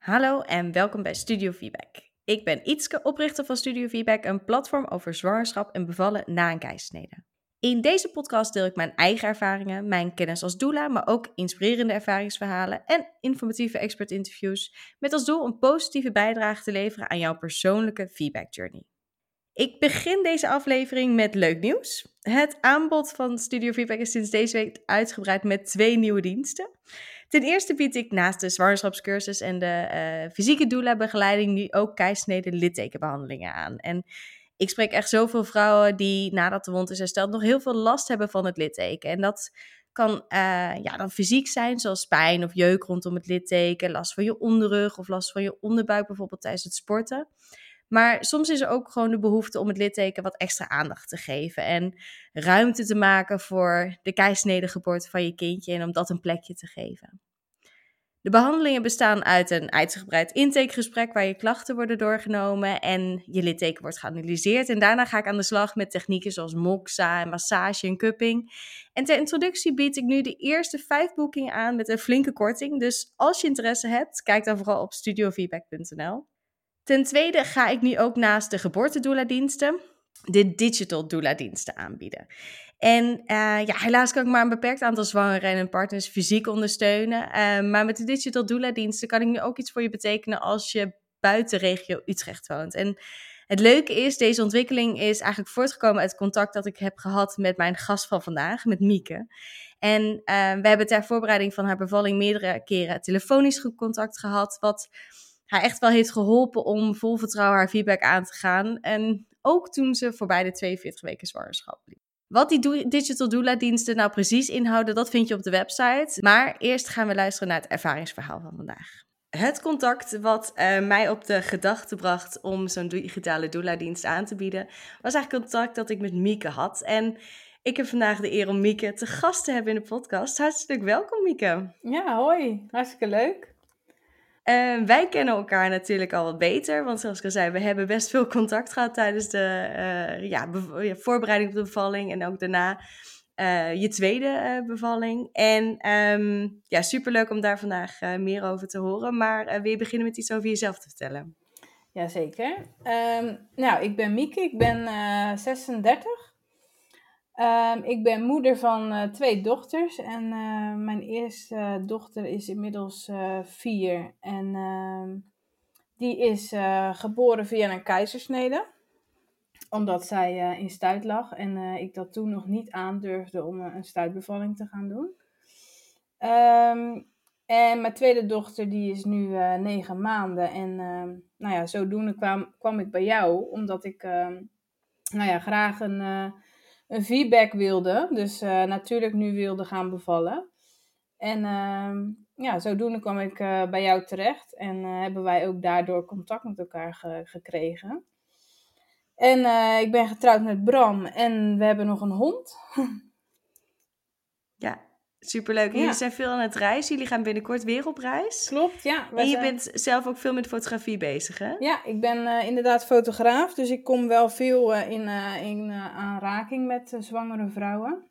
Hallo en welkom bij Studio Feedback. Ik ben Ietske, oprichter van Studio Feedback, een platform over zwangerschap en bevallen na een keizersnede. In deze podcast deel ik mijn eigen ervaringen, mijn kennis als doula, maar ook inspirerende ervaringsverhalen en informatieve expert-interviews met als doel een positieve bijdrage te leveren aan jouw persoonlijke feedback journey. Ik begin deze aflevering met leuk nieuws. Het aanbod van Studio Feedback is sinds deze week uitgebreid met twee nieuwe diensten. Ten eerste bied ik naast de zwangerschapscursus en de uh, fysieke doula-begeleiding nu ook keisnede littekenbehandelingen aan. En ik spreek echt zoveel vrouwen die nadat de wond is hersteld nog heel veel last hebben van het litteken. En dat kan uh, ja, dan fysiek zijn, zoals pijn of jeuk rondom het litteken, last van je onderrug of last van je onderbuik bijvoorbeeld tijdens het sporten. Maar soms is er ook gewoon de behoefte om het litteken wat extra aandacht te geven. En ruimte te maken voor de keisnede geboorte van je kindje en om dat een plekje te geven. De behandelingen bestaan uit een uitgebreid intakegesprek waar je klachten worden doorgenomen en je litteken wordt geanalyseerd. En daarna ga ik aan de slag met technieken zoals moxa massage en cupping. En ter introductie bied ik nu de eerste vijf boekingen aan met een flinke korting. Dus als je interesse hebt, kijk dan vooral op studiofeedback.nl. Ten tweede ga ik nu ook naast de geboortedoula-diensten de digital doula-diensten aanbieden. En uh, ja, helaas kan ik maar een beperkt aantal zwangeren en partners fysiek ondersteunen. Uh, maar met de digital doula-diensten kan ik nu ook iets voor je betekenen als je buiten regio Utrecht woont. En het leuke is, deze ontwikkeling is eigenlijk voortgekomen uit contact dat ik heb gehad met mijn gast van vandaag, met Mieke. En uh, we hebben ter voorbereiding van haar bevalling meerdere keren telefonisch contact gehad, wat haar echt wel heeft geholpen om vol vertrouwen haar feedback aan te gaan. En ook toen ze voorbij de 42 weken zwangerschap liep. Wat die digital doula diensten nou precies inhouden, dat vind je op de website. Maar eerst gaan we luisteren naar het ervaringsverhaal van vandaag. Het contact wat uh, mij op de gedachte bracht om zo'n digitale doula dienst aan te bieden, was eigenlijk contact dat ik met Mieke had. En ik heb vandaag de eer om Mieke te gast te hebben in de podcast. Hartstikke welkom Mieke. Ja, hoi. Hartstikke leuk. Uh, wij kennen elkaar natuurlijk al wat beter, want zoals ik al zei, we hebben best veel contact gehad tijdens de uh, ja, voorbereiding op de bevalling en ook daarna uh, je tweede bevalling. En um, ja, superleuk om daar vandaag meer over te horen. Maar wil je beginnen met iets over jezelf te vertellen? Jazeker. Um, nou, ik ben Mieke, ik ben 36. Um, ik ben moeder van uh, twee dochters en uh, mijn eerste dochter is inmiddels vier en ehm, die is geboren via een keizersnede, omdat zij in stuit lag en ik dat toen nog niet aandurfde om een stuitbevalling te gaan doen. Um, en mijn tweede dochter die is nu negen maanden en nou ja, zodoende kwam, kwam ik bij jou omdat ik nou ja, graag een een feedback wilde. Dus uh, natuurlijk nu wilde gaan bevallen. En uh, ja, zodoende kwam ik uh, bij jou terecht. En uh, hebben wij ook daardoor contact met elkaar ge gekregen. En ik ben getrouwd met Bram. En we hebben nog een hond. ja, Superleuk. Jullie zijn veel aan het reizen. Jullie gaan binnenkort weer op reis. Klopt, ja. En je bent zelf ook veel met fotografie bezig, hè? Ja, ik ben uh, inderdaad fotograaf. Dus ik kom wel veel uh, in, uh, in aanraking met zwangere vrouwen.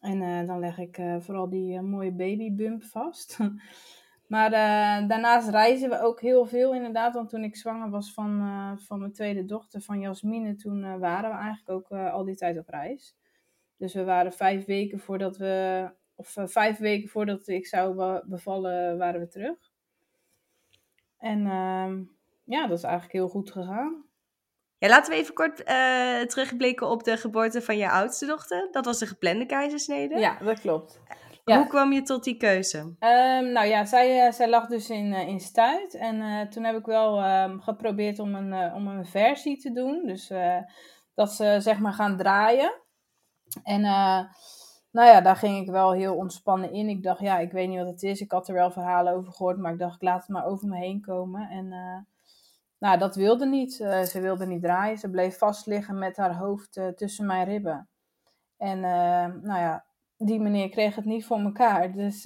En dan leg ik vooral die mooie babybump vast. maar daarnaast reizen we ook heel veel inderdaad. Want toen ik zwanger was van, van mijn tweede dochter, van Jasmine, toen waren we eigenlijk ook al die tijd op reis. Dus we waren vijf weken voordat we of uh, vijf weken voordat ik zou bevallen, waren we terug. En uh, ja, dat is eigenlijk heel goed gegaan. Ja, laten we even kort uh, terugblikken op de geboorte van je oudste dochter. Dat was een geplande keizersnede. Ja, dat klopt. Ja. Hoe kwam je tot die keuze? Um, nou ja, zij, zij lag dus in, in stuit. En toen heb ik wel um, geprobeerd om een, om een versie te doen. Dus dat ze zeg maar gaan draaien. En nou ja, daar ging ik wel heel ontspannen in. Ik dacht, ja, ik weet niet wat het is. Ik had er wel verhalen over gehoord, maar ik dacht, ik laat het maar over me heen komen. En uh, nou, dat wilde niet. Uh, ze wilde niet draaien. Ze bleef vast liggen met haar hoofd uh, tussen mijn ribben. En nou ja, die meneer kreeg het niet voor elkaar. Dus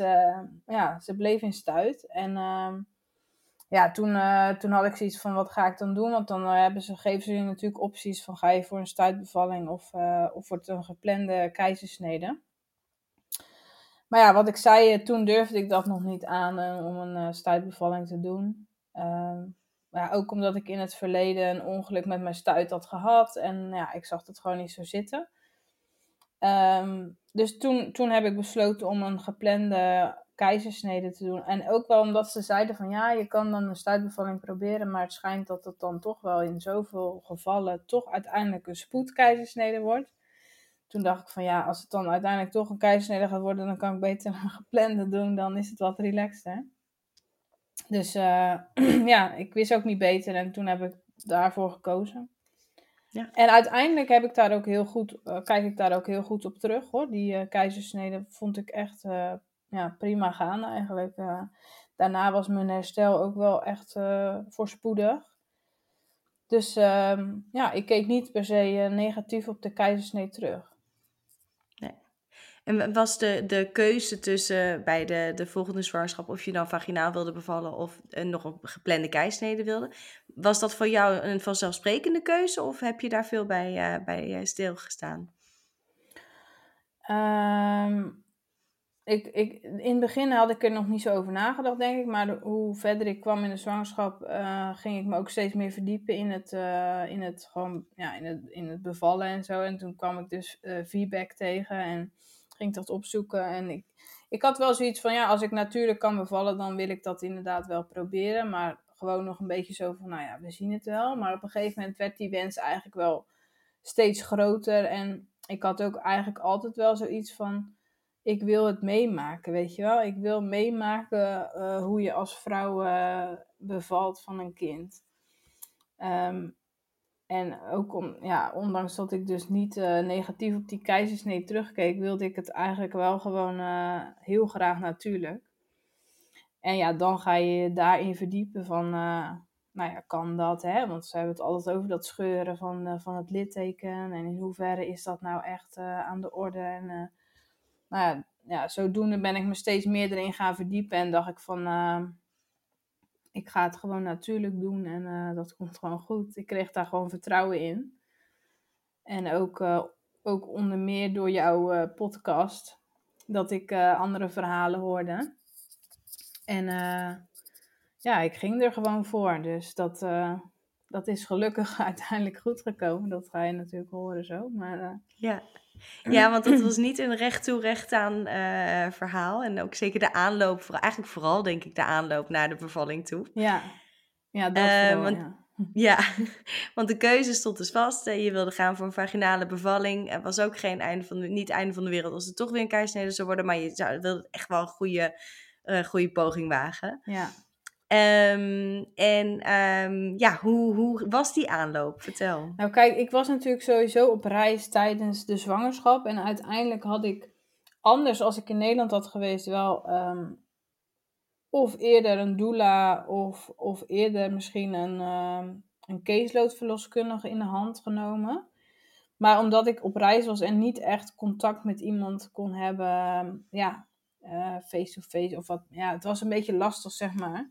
ja, ze bleef in stuit. En ehm, ja, toen, toen had ik zoiets van, wat ga ik dan doen? Want dan hebben ze, geven ze je natuurlijk opties van, ga je voor een stuitbevalling of, of wordt een geplande keizersnede? Maar ja, wat ik zei, eh, toen durfde ik dat nog niet aan uh, om een uh, stuitbevalling te doen. Ehm, ja, ook omdat ik in het verleden een ongeluk met mijn stuit had gehad. En ja, ik zag het gewoon niet zo zitten. Ehm, dus toen, toen heb ik besloten om een geplande keizersnede te doen. En ook wel omdat ze zeiden van ja, je kan dan een stuitbevalling proberen, maar het schijnt dat het dan toch wel in zoveel gevallen toch uiteindelijk een spoedkeizersnede wordt. Toen dacht ik van ja, als het dan uiteindelijk toch een keizersnede gaat worden, dan kan ik beter een geplande doen, dan is het wat relaxter. Dus uh, ja, ik wist ook niet beter en toen heb ik daarvoor gekozen. Ja. En uiteindelijk heb ik daar ook heel goed, uh, kijk ik daar ook heel goed op terug hoor. Die uh, keizersnede vond ik echt ja, prima gaan eigenlijk. daarna was mijn herstel ook wel echt voorspoedig. Dus ehm, ja, ik keek niet per se negatief op de keizersnede terug. En was de, de keuze tussen bij de, de volgende zwangerschap of je dan vaginaal wilde bevallen of nog een geplande keisnede wilde, was dat voor jou een vanzelfsprekende keuze of heb je daar veel bij, uh, bij uh, stilgestaan? Um, ik, ik, in het begin had ik er nog niet zo over nagedacht, denk ik. Maar hoe verder ik kwam in de zwangerschap, ging ik me ook steeds meer verdiepen in het, in het, gewoon, ja, in het, in het bevallen en zo. En toen kwam ik dus feedback tegen en ging dat opzoeken. En ik, ik had wel zoiets van, ja, als ik natuurlijk kan bevallen, dan wil ik dat inderdaad wel proberen. Maar gewoon nog een beetje zo van, nou ja, we zien het wel. Maar op een gegeven moment werd die wens eigenlijk wel steeds groter. En ik had ook eigenlijk altijd wel zoiets van, ik wil het meemaken, weet je wel. Ik wil meemaken uh, hoe je als vrouw uh, bevalt van een kind. Um, en ook om, ja, ondanks dat ik dus niet uh, negatief op die keizersnee terugkeek, wilde ik het eigenlijk wel gewoon uh, heel graag natuurlijk. En ja, dan ga je daarin verdiepen van, uh, nou ja, kan dat, hè? Want ze hebben het altijd over dat scheuren van, van het litteken. En in hoeverre is dat nou echt aan de orde? En nou ja, ja, zodoende ben ik me steeds meer erin gaan verdiepen en dacht ik van ik ga het gewoon natuurlijk doen en uh, dat komt gewoon goed. Ik kreeg daar gewoon vertrouwen in. En ook, uh, ook onder meer door jouw uh, podcast, dat ik andere verhalen hoorde. En ja, ik ging er gewoon voor. Dus dat, dat is gelukkig uiteindelijk goed gekomen. Dat ga je natuurlijk horen zo. Maar, ja. Ja, want het was niet een recht toe, recht aan uh, verhaal. En ook zeker de aanloop, voor, eigenlijk vooral denk ik de aanloop naar de bevalling toe. Ja, ja dat uh, vooral, want, ja. ja. want de keuze stond dus vast. Je wilde gaan voor een vaginale bevalling. Het was ook geen einde van de, niet einde van de wereld als het toch weer een keizersnede zou worden. Maar je zou, wilde echt wel een goede, uh, goede poging wagen. Ja. Um, en um, ja, hoe, hoe was die aanloop? Vertel. Nou kijk, ik was natuurlijk sowieso op reis tijdens de zwangerschap. En uiteindelijk had ik, anders als ik in Nederland had geweest, wel um, of eerder een doula of, of eerder misschien een, een caseloadverloskundige in de hand genomen. Maar omdat ik op reis was en niet echt contact met iemand kon hebben, ja, face-to-face -face of wat. Ja, het was een beetje lastig, zeg maar.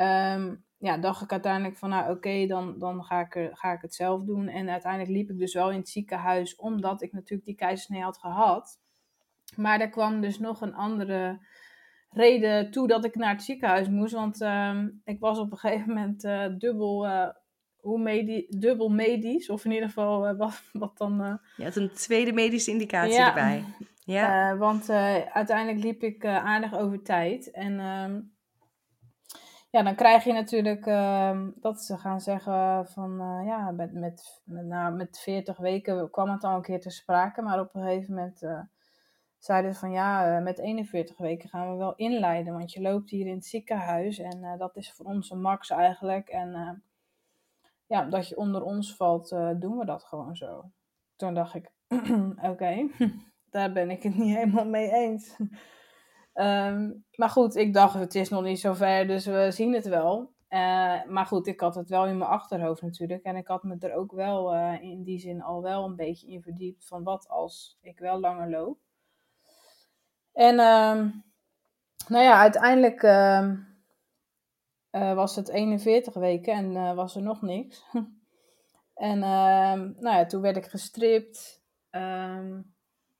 Um, ja, dacht ik uiteindelijk van, nou oké, dan, dan ga, ik er, ga ik het zelf doen. En uiteindelijk liep ik dus wel in het ziekenhuis, omdat ik natuurlijk die keizersnee had gehad. Maar er kwam dus nog een andere reden toe dat ik naar het ziekenhuis moest. Want um, ik was op een gegeven moment uh, dubbel, uh, hoe medi dubbel medisch. Of in ieder geval uh, wat, wat dan... Je had een tweede medische indicatie ja, erbij. Ja, want uiteindelijk liep ik aardig over tijd. En... Ja, dan krijg je natuurlijk uh, dat ze gaan zeggen van uh, ja, met, met, nou, met 40 weken kwam het al een keer te sprake, maar op een gegeven moment uh, zeiden ze van ja, met 41 weken gaan we wel inleiden, want je loopt hier in het ziekenhuis en dat is voor ons een max eigenlijk. En ja, dat je onder ons valt, doen we dat gewoon zo. Toen dacht ik, oké, daar ben ik het niet helemaal mee eens. Um, maar goed, ik dacht, het is nog niet zo ver, dus we zien het wel. Uh, maar goed, ik had het wel in mijn achterhoofd natuurlijk. En ik had me er ook wel uh, in die zin al wel een beetje in verdiept van wat als ik wel langer loop. En um, nou ja, uiteindelijk uh, was het 41 weken en was er nog niks. en nou ja, toen werd ik gestript.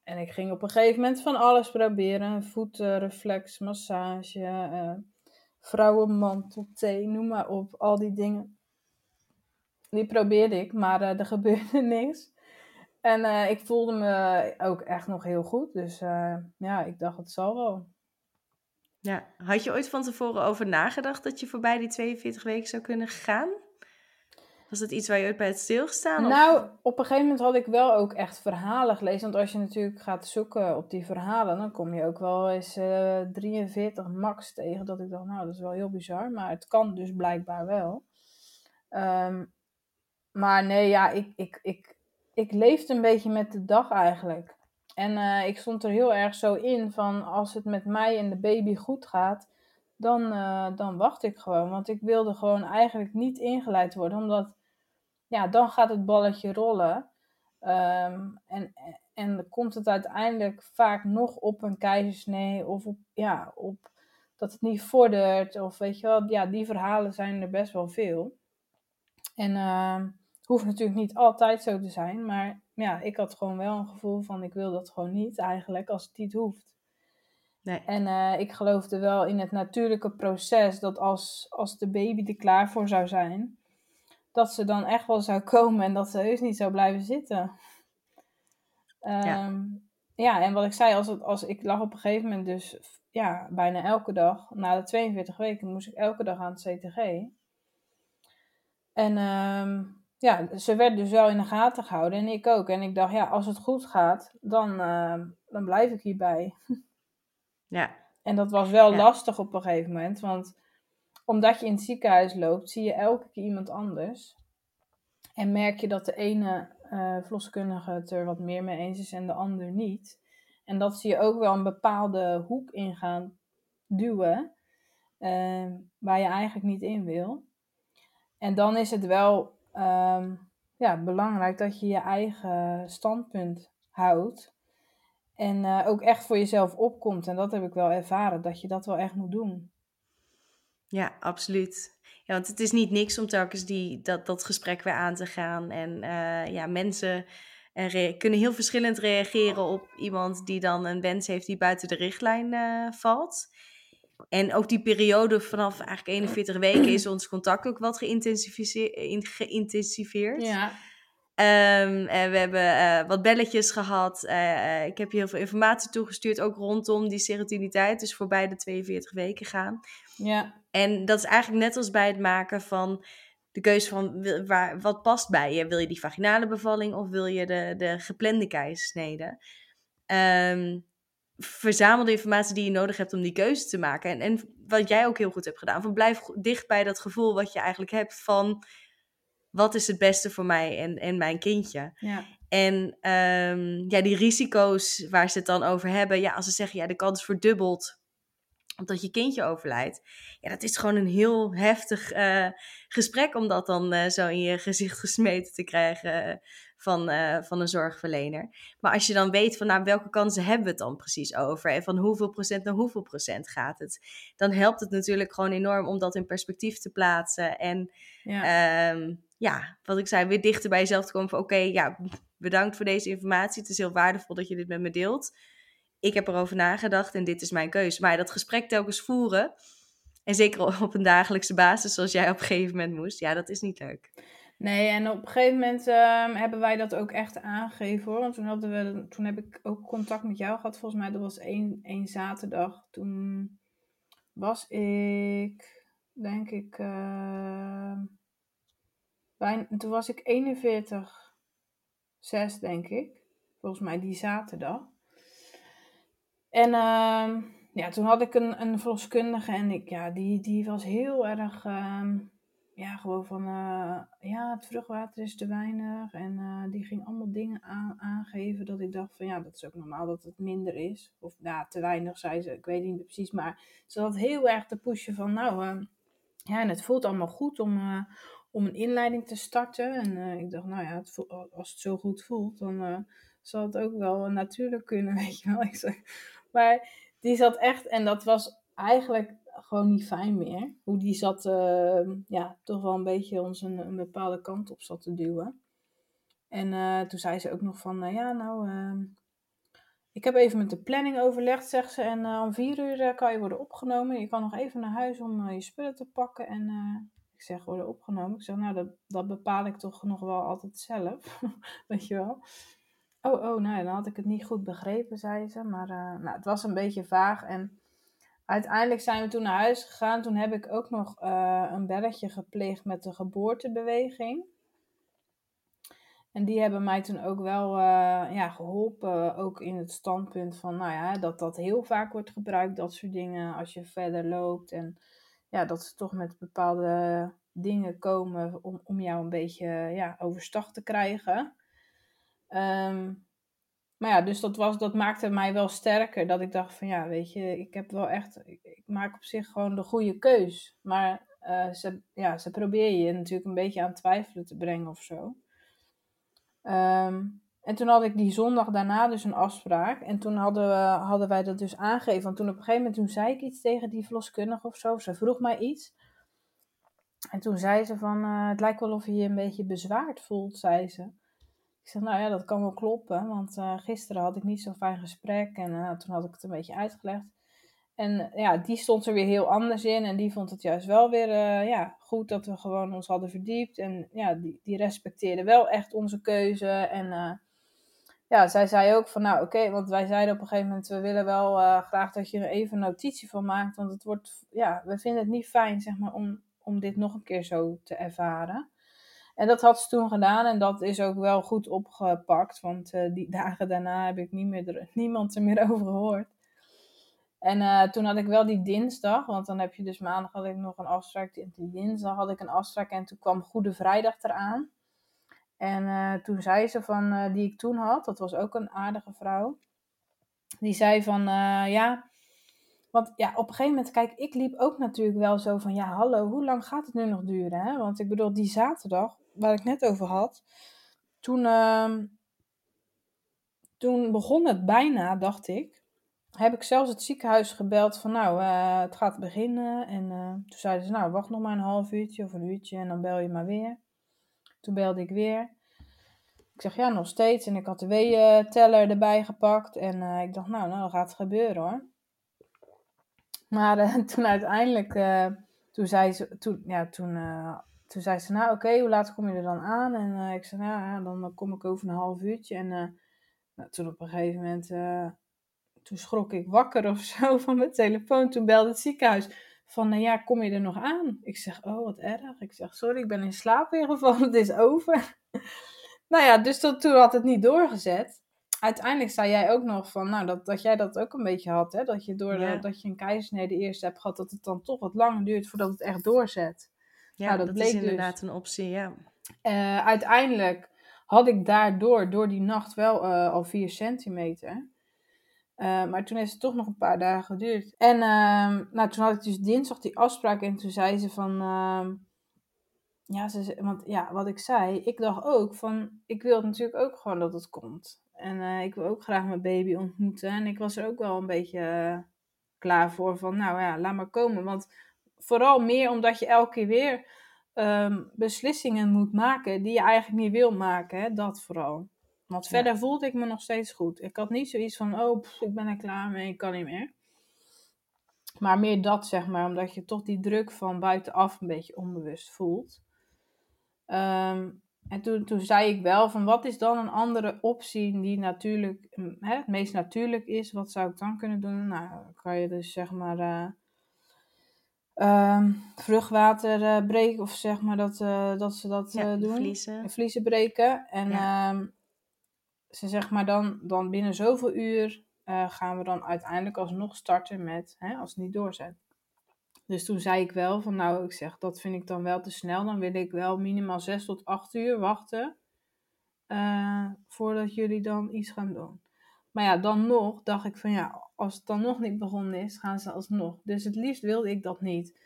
En ik ging op een gegeven moment van alles proberen. Voetenreflex, massage, uh, vrouwenmantel, thee, noem maar op, al die dingen. Die probeerde ik, maar uh, er gebeurde niks. En uh, ik voelde me ook echt nog heel goed. Dus ja, ik dacht, het zal wel. Ja, had je ooit van tevoren over nagedacht dat je voorbij die 42 weken zou kunnen gaan? Was dat iets waar je ooit bij het stilgestaan? Nou, op een gegeven moment had ik wel ook echt verhalen gelezen. Want als je natuurlijk gaat zoeken op die verhalen, dan kom je ook wel eens uh, 43 max tegen. Dat ik dacht, nou, dat is wel heel bizar. Maar het kan dus blijkbaar wel. Um, maar nee, ja, ik, ik, ik, ik leefde een beetje met de dag eigenlijk. En uh, ik stond er heel erg zo in van als het met mij en de baby goed gaat, dan, uh, dan wacht ik gewoon. Want ik wilde gewoon eigenlijk niet ingeleid worden, omdat ja, dan gaat het balletje rollen. Um, en, en komt het uiteindelijk vaak nog op een keizersnee of op, ja, op dat het niet vordert. Of weet je wel, ja, die verhalen zijn er best wel veel. En uh, het hoeft natuurlijk niet altijd zo te zijn, maar ja, ik had gewoon wel een gevoel van ik wil dat gewoon niet eigenlijk als het niet hoeft. Nee. En uh, ik geloofde wel in het natuurlijke proces dat als, als de baby er klaar voor zou zijn, dat ze dan echt wel zou komen en dat ze heus niet zou blijven zitten. Um, ja. ja, en wat ik zei, als, het, als ik lag op een gegeven moment dus ja, bijna elke dag, na de 42 weken moest ik elke dag aan het CTG. En um, ja, ze werd dus wel in de gaten gehouden en ik ook. En ik dacht, ja, als het goed gaat, dan, uh, dan blijf ik hierbij. Ja. En dat was wel ja. lastig op een gegeven moment, want omdat je in het ziekenhuis loopt, zie je elke keer iemand anders. En merk je dat de ene uh, verloskundige het er wat meer mee eens is en de ander niet. En dat zie je ook wel een bepaalde hoek in gaan duwen, uh, waar je eigenlijk niet in wil. En dan is het wel um, ja, belangrijk dat je je eigen standpunt houdt. En uh, ook echt voor jezelf opkomt. En dat heb ik wel ervaren, dat je dat wel echt moet doen. Ja, absoluut. Ja, want het is niet niks om telkens die, dat, dat gesprek weer aan te gaan. En uh, ja, mensen uh, kunnen heel verschillend reageren op iemand die dan een wens heeft die buiten de richtlijn valt. En ook die periode vanaf eigenlijk 41 weken is ons contact ook wat geïntensiveerd. Ja. Um, en we hebben uh, wat belletjes gehad. Uh, ik heb je heel veel informatie toegestuurd, ook rondom die serotiniteit, dus voorbij de 42 weken gaan. Ja. En dat is eigenlijk net als bij het maken van de keuze van waar, wat past bij je. Wil je die vaginale bevalling of wil je de, de geplande keizersnede? Um, verzamel de informatie die je nodig hebt om die keuze te maken. En, en wat jij ook heel goed hebt gedaan, van blijf dicht bij dat gevoel wat je eigenlijk hebt van wat is het beste voor mij en, en mijn kindje. Ja. En um, ja, die risico's waar ze het dan over hebben, ja, als ze zeggen ja, de kans verdubbelt omdat je kindje overlijdt. Ja, dat is gewoon een heel heftig uh, gesprek om dat dan uh, zo in je gezicht gesmeten te krijgen van, uh, van een zorgverlener. Maar als je dan weet van nou, welke kansen hebben we het dan precies over en van hoeveel procent naar hoeveel procent gaat het, dan helpt het natuurlijk gewoon enorm om dat in perspectief te plaatsen. En ja, um, ja wat ik zei, weer dichter bij jezelf te komen van oké, ja, bedankt voor deze informatie. Het is heel waardevol dat je dit met me deelt. Ik heb erover nagedacht en dit is mijn keuze. Maar dat gesprek telkens voeren, en zeker op een dagelijkse basis, zoals jij op een gegeven moment moest, ja, dat is niet leuk. Nee, en op een gegeven moment um, hebben wij dat ook echt aangegeven hoor. Want toen, hadden we, toen heb ik ook contact met jou gehad. Volgens mij, dat was één, één zaterdag. Toen was ik, denk ik, uh, toen was ik 41, 6 denk ik. Volgens mij die zaterdag. En uh, ja, toen had ik een, een verloskundige en ik, ja, die, die was heel erg... Uh, ja, gewoon van, uh, ja, het vruchtwater is te weinig. En uh, die ging allemaal dingen aan, aangeven dat ik dacht van, ja, dat is ook normaal dat het minder is. Of, ja, te weinig, zei ze, ik weet niet precies. Maar ze had heel erg te pushen van, nou, uh, ja, en het voelt allemaal goed om, om een inleiding te starten. En ik dacht, nou ja, als het zo goed voelt, dan zal het ook wel natuurlijk kunnen, weet je wel. Ik zei, maar die zat echt, en dat was eigenlijk gewoon niet fijn meer. Hoe die zat, uh, ja, toch wel een beetje ons een, bepaalde kant op zat te duwen. En uh, toen zei ze ook nog van, ja, nou, ehm, ik heb even met de planning overlegd, zegt ze. En om vier uur kan je worden opgenomen. Je kan nog even naar huis om je spullen te pakken. En zeg, worden opgenomen. Ik zeg, nou, dat, dat bepaal ik toch nog wel altijd zelf. Weet je wel. Oh, oh, nou, dan had ik het niet goed begrepen, zei ze. Maar nou, het was een beetje vaag. En uiteindelijk zijn we toen naar huis gegaan. Toen heb ik ook nog een belletje gepleegd met de geboortebeweging. En die hebben mij toen ook wel uh, ja, geholpen, ook in het standpunt van, nou ja, dat dat heel vaak wordt gebruikt, dat soort dingen, als je verder loopt. En ja, dat ze toch met bepaalde dingen komen om, om jou een beetje ja, overstag te krijgen. Ehm, maar ja, dus dat, was, dat maakte mij wel sterker. Dat ik dacht van ja, weet je, ik heb wel echt, ik, maak op zich gewoon de goede keus. Maar uh, ze, ja, ze proberen je natuurlijk een beetje aan twijfelen te brengen of zo. Ehm, en toen had ik die zondag daarna dus een afspraak. En toen hadden, we, hadden wij dat dus aangegeven. Want toen op een gegeven moment toen zei ik iets tegen die verloskundige of zo. Ze vroeg mij iets. En toen zei ze van, uh, het lijkt wel of je je een beetje bezwaard voelt, zei ze. Ik zeg, nou ja, dat kan wel kloppen. Want uh, gisteren had ik niet zo'n fijn gesprek. En uh, toen had ik het een beetje uitgelegd. En ja, die stond er weer heel anders in. En die vond het juist wel weer ja, goed dat we gewoon ons hadden verdiept. En ja, die, die respecteerde wel echt onze keuze. En ja, zij zei ook van nou oké, want wij zeiden op een gegeven moment... we willen wel uh, graag dat je er even een notitie van maakt. Want het wordt, ja, we vinden het niet fijn zeg maar, om, om dit nog een keer zo te ervaren. En dat had ze toen gedaan en dat is ook wel goed opgepakt. Want die dagen daarna heb ik niet meer, niemand er meer over gehoord. En uh, toen had ik wel die dinsdag, want dan heb je dus maandag had ik nog een afspraak. Die dinsdag had ik een afspraak en toen kwam Goede Vrijdag eraan. En uh, toen zei ze van, uh, die ik toen had, dat was ook een aardige vrouw. Die zei van, ja, want ja, op een gegeven moment, kijk, ik liep ook natuurlijk wel zo van, ja, hallo, hoe lang gaat het nu nog duren? Hè? Want ik bedoel, die zaterdag, waar ik net over had, toen, ehm, toen begon het bijna, dacht ik heb ik zelfs het ziekenhuis gebeld van nou, het gaat beginnen. En toen zeiden ze nou, wacht nog maar een half uurtje of een uurtje en dan bel je maar weer. Toen belde ik weer. Ik zeg ja, nog steeds. En ik had de weeënteller erbij gepakt. En uh, ik dacht nou, nou, dan gaat het gebeuren hoor. Maar toen uiteindelijk, toen zei ze, toen, ja, toen, toen zei ze nou oké, hoe laat kom je er dan aan? En ik zei nou ja, dan kom ik over een half uurtje. En nou, toen op een gegeven moment toen schrok ik wakker of zo van mijn telefoon. Toen belde het ziekenhuis van, nou ja, kom je er nog aan? Ik zeg, oh, wat erg. Ik zeg, sorry, ik ben in slaap weer gevallen, het is over. nou ja, dus tot, toen had het niet doorgezet. Uiteindelijk zei jij ook nog van, nou, dat, dat jij dat ook een beetje had, hè? Dat je, door de, dat je een keizersnede eerst hebt gehad, dat het dan toch wat langer duurt voordat het echt doorzet. Ja, nou, dat, dat bleek is dus. inderdaad een optie, ja. Uh, uiteindelijk had ik daardoor, door die nacht, wel uh, al 4 centimeter. Uh, maar toen heeft het toch nog een paar dagen geduurd. En uh, nou, toen had ik dus dinsdag die afspraak en toen zei ze van... Uh, ja, ze, want ja, wat ik zei, ik dacht ook van... Ik wil natuurlijk ook gewoon dat het komt. En eh, ik wil ook graag mijn baby ontmoeten. En ik was er ook wel een beetje eh, klaar voor van... Nou ja, laat maar komen. Want vooral meer omdat je elke keer weer um, beslissingen moet maken... die je eigenlijk niet wil maken. Hè? Dat vooral. Want verder voelde ik me nog steeds goed. Ik had niet zoiets van, oh, ik ben er klaar mee, ik kan niet meer. Maar meer dat, zeg maar, omdat je toch die druk van buitenaf een beetje onbewust voelt. Ehm, en toen, toen zei ik wel van, wat is dan een andere optie die natuurlijk, mm, hè, het meest natuurlijk is? Wat zou ik dan kunnen doen? Nou, kan je dus zeg maar... Uh, um, vruchtwater uh, breken, of zeg maar dat, uh, dat ze dat ja, doen. Vliezen. Vliezen breken. En ja. um, ze zeg maar dan, dan binnen zoveel uur uh, gaan we dan uiteindelijk alsnog starten met, hè, als het niet doorzet. Dus toen zei ik wel van nou, ik zeg dat vind ik dan wel te snel. Dan wil ik wel minimaal 6 tot 8 uur wachten uh, voordat jullie dan iets gaan doen. Maar ja, dan nog dacht ik van ja, als het dan nog niet begonnen is, gaan ze alsnog. Dus het liefst wilde ik dat niet.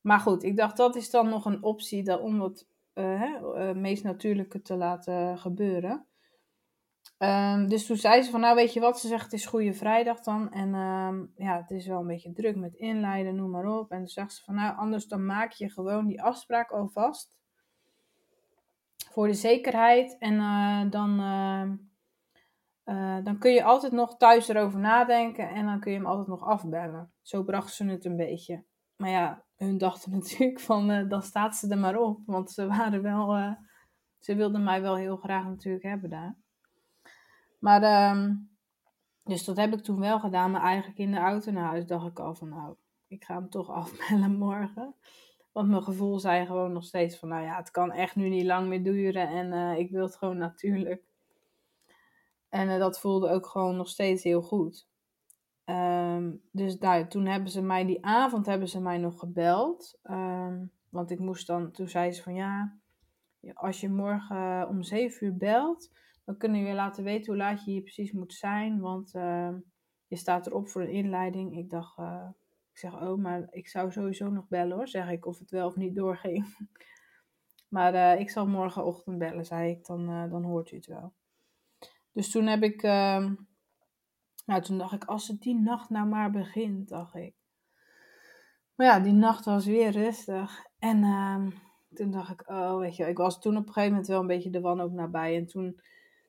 Maar goed, ik dacht dat is dan nog een optie om het uh, meest natuurlijke te laten gebeuren. Um, dus toen zei ze van, nou weet je wat, ze zegt het is Goede Vrijdag dan. En um, ja, het is wel een beetje druk met inleiden, noem maar op. En toen zegt ze van, nou anders dan maak je gewoon die afspraak alvast. Voor de zekerheid. En uh, dan, uh, eh, dan kun je altijd nog thuis erover nadenken en dan kun je hem altijd nog afbellen. Zo bracht ze het een beetje. Maar ja, hun dachten natuurlijk van, uh, dan staat ze er maar op. Want ze waren wel, ze wilden mij wel heel graag natuurlijk hebben daar. Maar, um, dus dat heb ik toen wel gedaan. Maar eigenlijk in de auto naar huis dacht ik al van, nou, ik ga hem toch afbellen morgen. Want mijn gevoel zei gewoon nog steeds van, nou ja, het kan echt nu niet lang meer duren. En ik wil het gewoon natuurlijk. En uh, dat voelde ook gewoon nog steeds heel goed. Um, dus daar, toen hebben ze mij, die avond hebben ze mij nog gebeld. Um, want ik moest dan, toen zei ze van ja, als je morgen om zeven uur belt, dan kunnen we je laten weten hoe laat je hier precies moet zijn. Want uh, je staat erop voor een inleiding. Ik dacht, uh, ik zeg, oh, maar ik zou sowieso nog bellen hoor, zeg ik, of het wel of niet doorging. maar uh, ik zal morgenochtend bellen, zei ik, dan, dan hoort u het wel. Dus toen heb ik, uh, nou toen dacht ik, als het die nacht nou maar begint, dacht ik. Maar ja, die nacht was weer rustig. En uh, toen dacht ik, oh weet je, ik was toen op een gegeven moment wel een beetje de wanhoop nabij. En toen,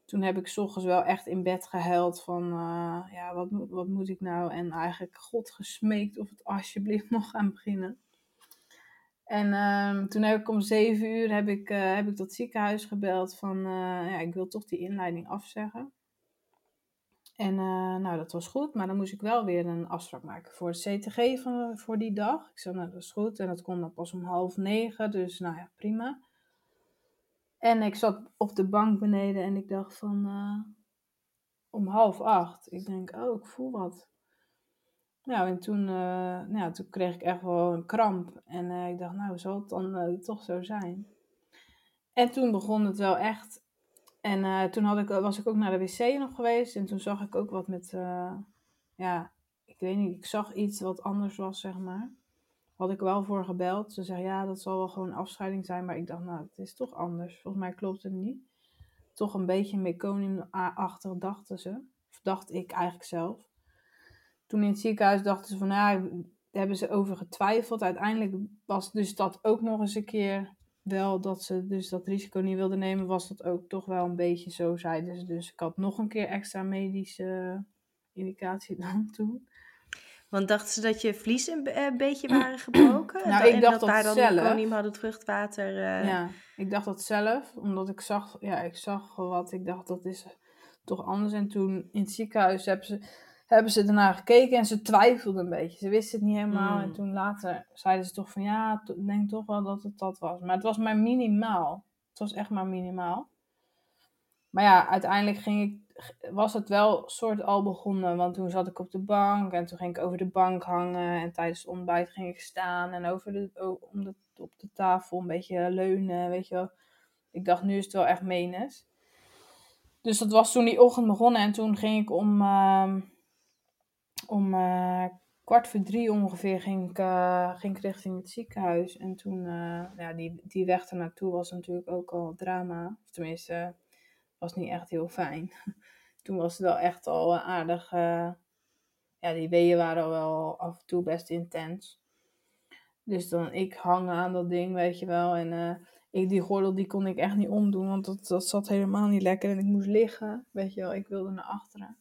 toen heb ik ochtends wel echt in bed gehuild van, uh, ja, wat, wat moet ik nou? En eigenlijk God gesmeekt of het alsjeblieft mocht gaan beginnen. En uh, toen heb ik om zeven uur heb ik, uh, heb ik dat ziekenhuis gebeld van, uh, ja, ik wil toch die inleiding afzeggen. En nou, dat was goed, maar dan moest ik wel weer een afspraak maken voor het CTG van, voor die dag. Ik zei, nou, dat is goed. En dat kon dan pas om half negen, dus nou ja, prima. En ik zat op de bank beneden en ik dacht van, om half acht. Ik denk, oh, ik voel wat. Nou, en toen, uh, nou, toen kreeg ik echt wel een kramp. En uh, ik dacht, nou, zal het dan toch zo zijn? En toen begon het wel echt. En toen had ik, was ik ook naar de wc nog geweest. En toen zag ik ook wat met, ja, ik weet niet, ik zag iets wat anders was, zeg maar. Had ik wel voor gebeld. Ze zei, ja, dat zal wel gewoon afscheiding zijn. Maar ik dacht, nou, het is toch anders. Volgens mij klopt het niet. Toch een beetje meconium-achtig dachten ze. Of dacht ik eigenlijk zelf toen in het ziekenhuis dachten ze van, nou, daar hebben ze over getwijfeld. Uiteindelijk was dus dat ook nog eens een keer wel dat ze dus dat risico niet wilden nemen, was dat ook toch wel een beetje zo, zeiden ze. Dus ik had nog een keer extra medische indicatie dan toen. Want dachten ze dat je vlies een, een beetje waren gebroken? nou, ik dacht dat, dat, daar zelf. dan had het vruchtwater... Uh... Ja, ik dacht dat zelf, omdat ik zag, ja, ik zag wat, ik dacht dat is toch anders. En toen in het ziekenhuis hebben ze hebben ze ernaar gekeken en ze twijfelden een beetje. Ze wisten het niet helemaal. Mm. En toen later zeiden ze toch van ja, ik denk toch wel dat het dat was. Maar het was maar minimaal. Het was echt maar minimaal. Maar ja, uiteindelijk ging ik, was het wel soort al begonnen. Want toen zat ik op de bank en toen ging ik over de bank hangen. En tijdens het ontbijt ging ik staan en over de, om op de tafel een beetje leunen. Weet je wel. Ik dacht, nu is het wel echt menes. Dus dat was toen die ochtend begonnen. En toen ging ik om... Uh, om uh, kwart voor drie ongeveer ging ik, uh, ging ik richting het ziekenhuis. En toen, uh, ja, die, die weg ernaartoe was natuurlijk ook al drama. Of tenminste, was niet echt heel fijn. toen was het wel echt al aardig. ja, die weeën waren al wel af en toe best intens. Dus dan, ik hang aan dat ding, weet je wel. En ik, die gordel die kon ik echt niet omdoen, want dat, dat zat helemaal niet lekker. En ik moest liggen, weet je wel. Ik wilde naar achteren.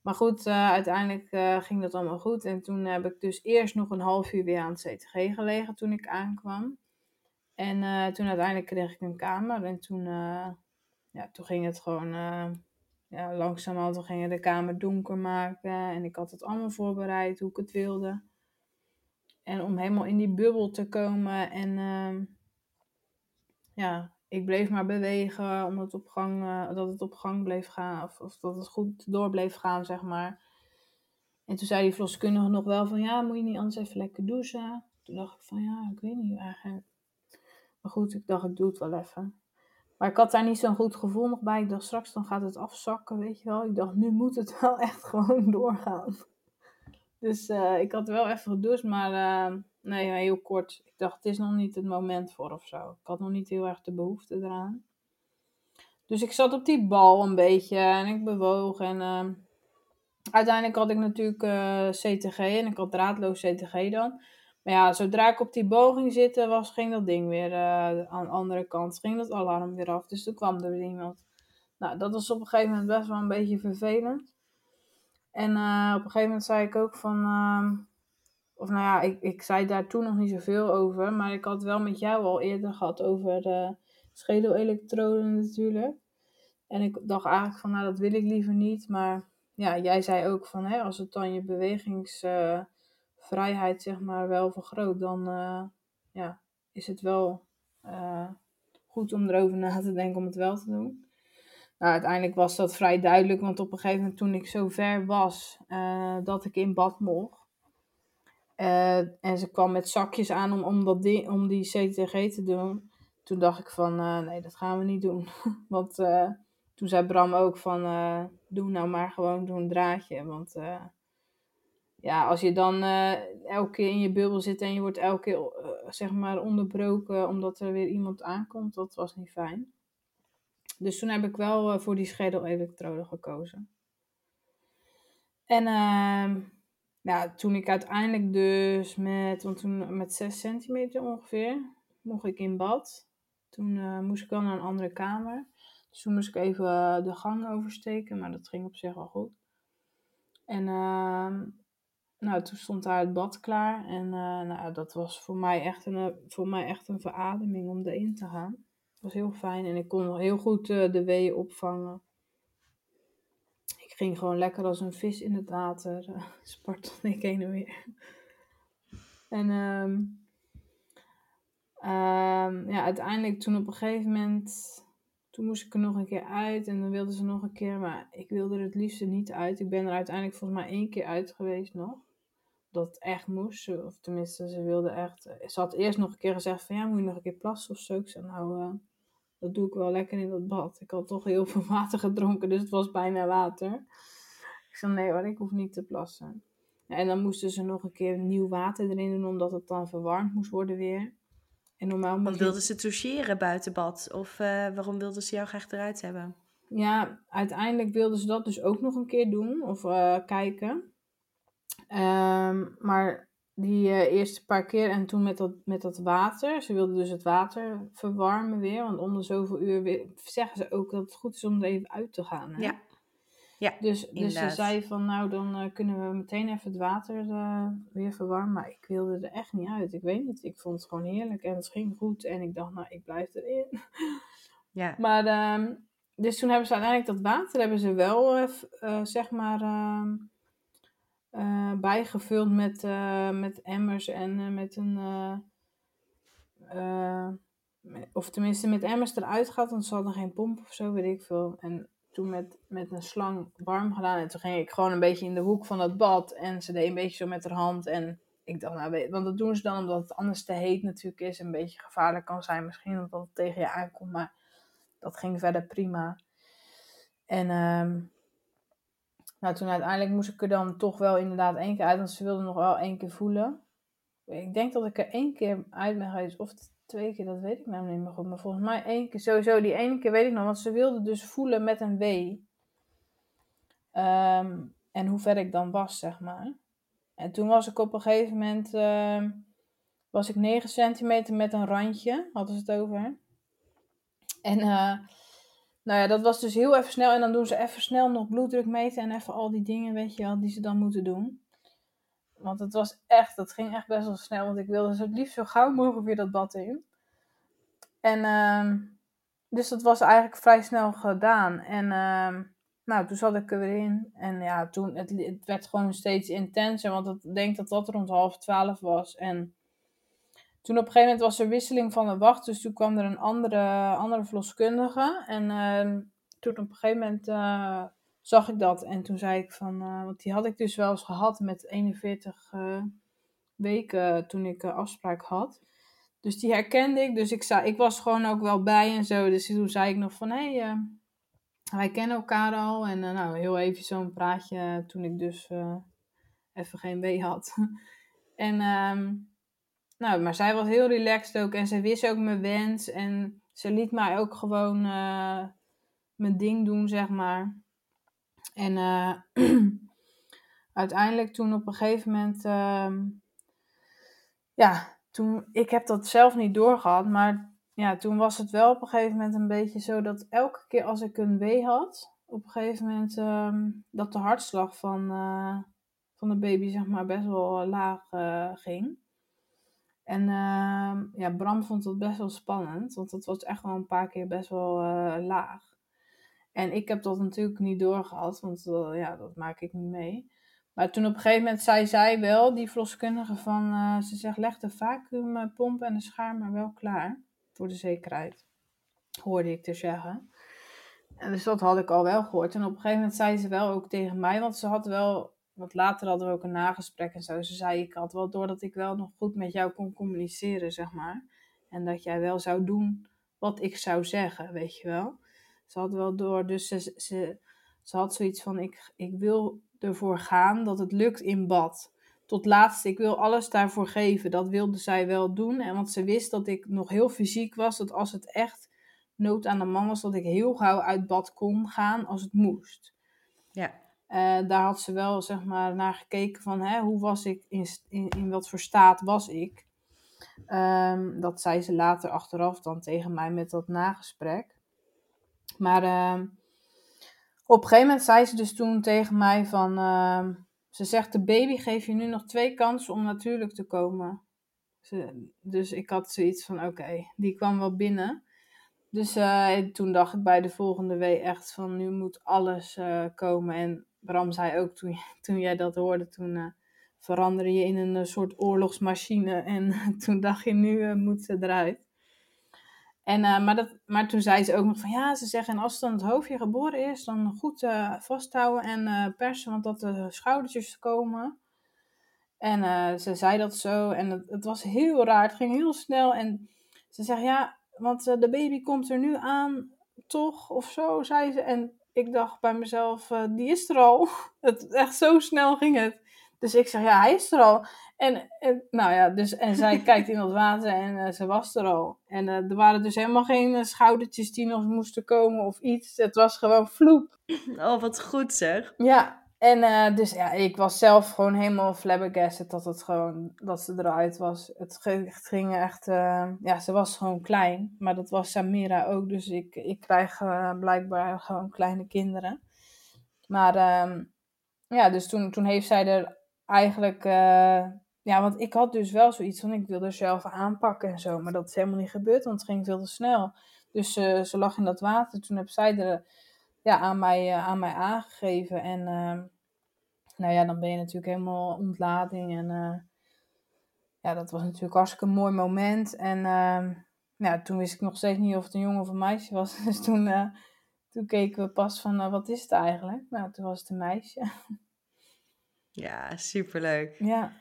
Maar goed, uiteindelijk ging dat allemaal goed. En toen heb ik dus eerst nog een half uur weer aan het CTG gelegen toen ik aankwam. En toen uiteindelijk kreeg ik een kamer. En toen, ja, toen ging het gewoon ja, langzamerhand. Toen gingen de kamer donker maken. En ik had het allemaal voorbereid hoe ik het wilde. En om helemaal in die bubbel te komen. En ja, ik bleef maar bewegen omdat het op gang, uh, dat het op gang bleef gaan. Of, of, dat het goed door bleef gaan, zeg maar. En toen zei die verloskundige nog wel van... Ja, moet je niet anders even lekker douchen? Toen dacht ik van ja, ik weet niet eigenlijk. Maar goed, ik dacht ik doe het wel even. Maar ik had daar niet zo'n goed gevoel nog bij. Ik dacht straks dan gaat het afzakken, weet je wel. Ik dacht nu moet het wel echt gewoon doorgaan. Dus uh, ik had wel even gedoucht, maar... Uh, Nee, heel kort. Ik dacht, het is nog niet het moment voor of zo. Ik had nog niet heel erg de behoefte eraan. Dus ik zat op die bal een beetje en ik bewoog. En uh, uiteindelijk had ik natuurlijk CTG en ik had draadloos CTG dan. Maar ja, zodra ik op die bal ging zitten, was, ging dat ding weer uh, aan de andere kant. Ging dat alarm weer af. Dus toen kwam er weer iemand. Nou, dat was op een gegeven moment best wel een beetje vervelend. En eh, op een gegeven moment zei ik ook van, ehm, of nou ja, ik, ik zei daar toen nog niet zoveel over, maar ik had wel met jou al eerder gehad over uh, schedelelektroden natuurlijk. En ik dacht eigenlijk van, nou dat wil ik liever niet, maar ja, jij zei ook van, hè, als het dan je bewegingsvrijheid zeg maar wel vergroot, dan uh, ja, is het wel goed om erover na te denken om het wel te doen. Nou, uiteindelijk was dat vrij duidelijk, want op een gegeven moment toen ik zo ver was uh, dat ik in bad mocht. En ze kwam met zakjes aan om, om, dat om die CTG te doen. Toen dacht ik van, nee, dat gaan we niet doen. want toen zei Bram ook van, doe nou maar gewoon zo'n draadje. Want ja, als je dan elke keer in je bubbel zit en je wordt elke keer, zeg maar, onderbroken omdat er weer iemand aankomt, dat was niet fijn. Dus toen heb ik wel uh, voor die schedelelektrode gekozen. En uh, ja, toen ik uiteindelijk dus met, want toen met 6 centimeter ongeveer, mocht ik in bad. Toen moest ik wel naar een andere kamer. Dus toen moest ik even de gang oversteken, maar dat ging op zich wel goed. En ehm, nou, toen stond daar het bad klaar. En nou, dat was voor mij, echt een, voor mij echt een verademing om erin te gaan was heel fijn en ik kon heel goed uh, de weeën opvangen. Ik ging gewoon lekker als een vis in het water. Uh, ik heen en weer. En um, um, ja, uiteindelijk toen op een gegeven moment... Toen moest ik er nog een keer uit en dan wilden ze nog een keer, maar ik wilde er het liefste niet uit. Ik ben er uiteindelijk volgens mij één keer uit geweest nog dat het echt moest. Of tenminste, ze wilde echt. Ze had eerst nog een keer gezegd: van ja, moet je nog een keer plassen of zo. Ik zei: Nou, uh, dat doe ik wel lekker in dat bad. Ik had toch heel veel water gedronken, dus het was bijna water. Ik zei, nee hoor, ik hoef niet te plassen. en dan moesten ze nog een keer nieuw water erin doen, omdat het dan verwarmd moest worden weer. En normaal Want wilden ze toucheren buiten bad? Of uh, waarom wilden ze jou graag eruit hebben? Ja, uiteindelijk wilden ze dat dus ook nog een keer doen, of uh, kijken. Um, maar die uh, eerste paar keer en toen met dat, met dat water. Ze wilden dus het water verwarmen weer. Want om de zoveel uur weer, zeggen ze ook dat het goed is om er even uit te gaan. Hè? Ja. Ja, dus, dus ze zei van nou dan uh, kunnen we meteen even het water uh, weer verwarmen. Maar ik wilde er echt niet uit. Ik weet niet, ik vond het gewoon heerlijk en het ging goed. En ik dacht nou ik blijf erin. Ja. Maar um, dus toen hebben ze uiteindelijk dat water hebben ze wel zeg maar ehm, uh, bijgevuld met, uh, met emmers en uh, met een. of tenminste met emmers eruit gehad, want ze hadden geen pomp of zo, weet ik veel. En toen met, met een slang warm gedaan. En toen ging ik gewoon een beetje in de hoek van dat bad. En ze deed een beetje zo met haar hand. En ik dacht, nou, want dat doen ze dan omdat het anders te heet natuurlijk is. Een beetje gevaarlijk kan zijn misschien, omdat het tegen je aankomt. Maar dat ging verder prima. En um, nou, toen uiteindelijk moest ik er dan toch wel inderdaad één keer uit, want ze wilden nog wel één keer voelen. Ik denk dat ik er één keer uit ben geweest, of twee keer, dat weet ik nou niet meer goed. Maar volgens mij één keer, sowieso die ene keer weet ik nog, want ze wilden dus voelen met een W. Um, en hoe ver ik dan was, zeg maar. En toen was ik op een gegeven moment, uh, was ik 9 centimeter met een randje, hadden ze het over. En uh, nou ja, dat was dus heel even snel. En dan doen ze even snel nog bloeddruk meten en even al die dingen, weet je wel, die ze dan moeten doen. Want het was echt, dat ging echt best wel snel. Want ik wilde zo het liefst zo gauw mogelijk weer dat bad in. En uh, dus dat was eigenlijk vrij snel gedaan. En uh, nou, toen zat ik er weer in. En ja, toen, het, het werd gewoon steeds intenser. Want ik denk dat dat rond half twaalf was. En toen op een gegeven moment was er wisseling van de wacht, dus toen kwam er een andere, andere verloskundige. En uh, toen op een gegeven moment uh, zag ik dat en toen zei ik van, uh, want die had ik dus wel eens gehad met 41 eh, weken toen ik afspraak had. Dus die herkende ik, dus ik, zei, ik was gewoon ook wel bij en zo. Dus toen zei ik nog van, hé, hey, wij kennen elkaar al. En nou, heel even zo'n praatje toen ik dus even geen wee had. en... Um, nou, maar zij was heel relaxed ook en ze wist ook mijn wens. En ze liet mij ook gewoon uh, mijn ding doen, zeg maar. En uh, uiteindelijk toen op een gegeven moment... Uh, ja, toen, ik heb dat zelf niet doorgehad, maar ja, toen was het wel op een gegeven moment een beetje zo dat elke keer als ik een wee had, op een gegeven moment ehm, dat de hartslag van, eh, van de baby zeg maar best wel laag eh, ging. En ehm, ja, Bram vond het best wel spannend, want het was echt wel een paar keer best wel eh, laag. En ik heb dat natuurlijk niet doorgehad, want ja, dat maak ik niet mee. Maar toen op een gegeven moment zei zij wel, die verloskundige, van, ze zegt leg de vacuümpomp en de schaar maar wel klaar voor de zekerheid. Hoorde ik te zeggen. En dus dat had ik al wel gehoord. En op een gegeven moment zei ze wel ook tegen mij, want ze had wel, wat later hadden we ook een nagesprek en zo. Ze zei, ik had wel door dat ik wel nog goed met jou kon communiceren, zeg maar. En dat jij wel zou doen wat ik zou zeggen, weet je wel. Ze had wel door, dus ze, ze, ze had zoiets van, ik, ik wil ervoor gaan dat het lukt in bad tot laatst, ik wil alles daarvoor geven. Dat wilde zij wel doen. En want ze wist dat ik nog heel fysiek was. Dat als het echt nood aan de man was, dat ik heel gauw uit bad kon gaan als het moest. Ja. Uh, daar had ze wel zeg maar naar gekeken van hè, hoe was ik, in, in, in wat voor staat was ik. Um, dat zei ze later achteraf dan tegen mij met dat nagesprek. Maar uh, op een gegeven moment zei ze dus toen tegen mij van... Uh, ze zegt, de baby geeft je nu nog twee kansen om natuurlijk te komen. Ze, dus ik had zoiets van, oké, die kwam wel binnen. Dus uh, toen dacht ik bij de volgende week echt van, nu moet alles uh, komen. En Bram zei ook, toen, toen jij dat hoorde, toen uh, veranderde je in een soort oorlogsmachine. En toen dacht je, nu moet ze eruit. En, maar, dat, maar toen zei ze ook nog van ja, ze zeggen en als dan het hoofdje geboren is, dan goed vasthouden en persen, want dat de schoudertjes komen. En ze zei dat zo en het, het, was heel raar, het ging heel snel. En ze zegt ja, want de baby komt er nu aan, toch? Of zo, zei ze. En ik dacht bij mezelf, die is er al. Het, echt zo snel ging het. Dus ik zeg ja, hij is er al. En, en, nou ja, dus, en zij kijkt in het water en uh, ze was er al. En uh, er waren dus helemaal geen schoudertjes die nog moesten komen of iets. Het was gewoon vloep. Oh, wat goed zeg. Ja, en dus ja, ik was zelf gewoon helemaal flabbergasted dat het gewoon, dat ze eruit was. Het, ging echt, ja, ze was gewoon klein. Maar dat was Samira ook, dus ik, ik krijg blijkbaar gewoon kleine kinderen. Maar ehm, ja, dus toen, toen heeft zij er eigenlijk ja, want ik had dus wel zoiets van, ik wilde zelf aanpakken en zo. Maar dat is helemaal niet gebeurd, want het ging veel te snel. Dus ze lag in dat water. Toen heb zij er ja, aan, mij, uh, aan mij aangegeven. En uh, nou ja, dan ben je natuurlijk helemaal ontlading. En uh, ja, dat was natuurlijk een hartstikke mooi moment. En ja, toen wist ik nog steeds niet of het een jongen of een meisje was. Dus toen, toen keken we pas van, wat is het eigenlijk? Nou, toen was het een meisje. Ja, superleuk. Ja.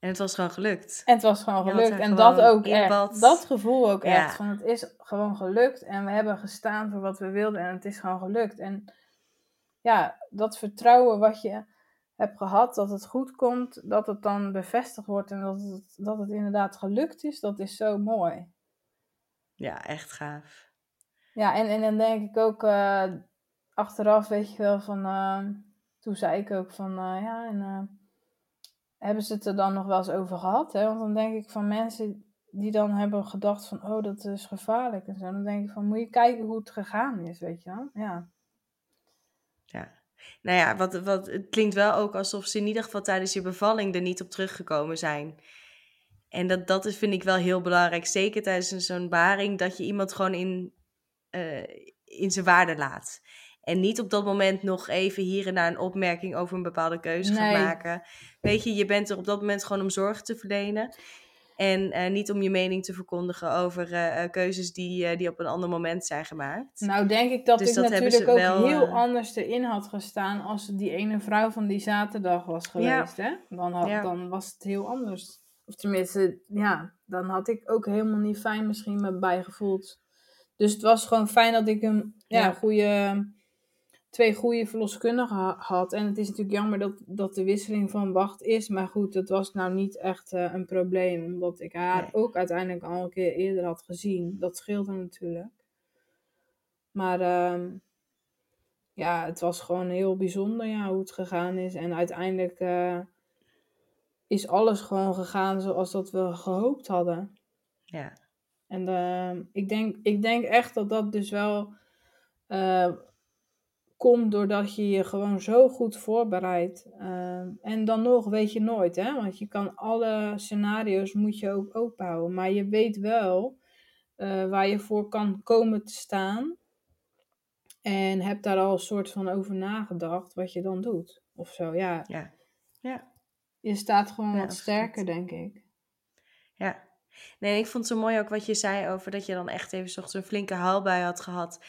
En het was gewoon gelukt. En het was gewoon gelukt. En dat ook echt. Dat gevoel ook echt. Van het is gewoon gelukt. En we hebben gestaan voor wat we wilden. En het is gewoon gelukt. En ja, dat vertrouwen wat je hebt gehad, dat het goed komt, dat het dan bevestigd wordt en dat het, dat het inderdaad gelukt is, dat is zo mooi. Ja, echt gaaf. Ja, en, en dan denk ik ook uh, achteraf, weet je wel, van. Uh, toen zei ik ook van, uh, ja, en hebben ze het er dan nog wel eens over gehad? Hè? Want dan denk ik van mensen die dan hebben gedacht van, oh, dat is gevaarlijk en zo. Dan denk ik van, moet je kijken hoe het gegaan is, weet je wel? Ja. Ja. Nou ja, wat, wat, het klinkt wel ook alsof ze in ieder geval tijdens je bevalling er niet op teruggekomen zijn. En dat, dat is, vind ik wel heel belangrijk. Zeker tijdens zo'n baring, dat je iemand gewoon in, uh, in zijn waarde laat. En niet op dat moment nog even hier en daar een opmerking over een bepaalde keuze nee. gaan maken. Weet je, je bent er op dat moment gewoon om zorg te verlenen. En uh, niet om je mening te verkondigen over uh, keuzes die, uh, die op een ander moment zijn gemaakt. Nou, denk ik dat dus ik dat natuurlijk ook wel, heel anders erin had gestaan als die ene vrouw van die zaterdag was geweest. Ja. Hè? Dan, had, ja. dan was het heel anders. Of tenminste, ja, dan had ik ook helemaal niet fijn misschien me bijgevoeld. Dus het was gewoon fijn dat ik een ja, ja. goede twee goede verloskundigen had. En het is natuurlijk jammer dat, dat de wisseling van wacht is. Maar goed, dat was nou niet echt uh, een probleem. Omdat ik haar nee. ook uiteindelijk al een keer eerder had gezien. Dat scheelde natuurlijk. Maar uh, ja, het was gewoon heel bijzonder ja, hoe het gegaan is. En uiteindelijk uh, is alles gewoon gegaan zoals dat we gehoopt hadden. Ja. En uh, ik, denk, ik denk echt dat dat dus wel uh, komt doordat je je gewoon zo goed voorbereidt. Uh, en dan nog weet je nooit, hè? Want je kan alle scenario's moet je ook openhouden. Maar je weet wel uh, waar je voor kan komen te staan. En heb daar al een soort van over nagedacht wat je dan doet. Of zo, ja. Ja. ja. Je staat gewoon ja, wat sterker, denk ik. Ja. Nee, ik vond het zo mooi ook wat je zei over dat je dan echt even zocht een flinke haalbui had gehad.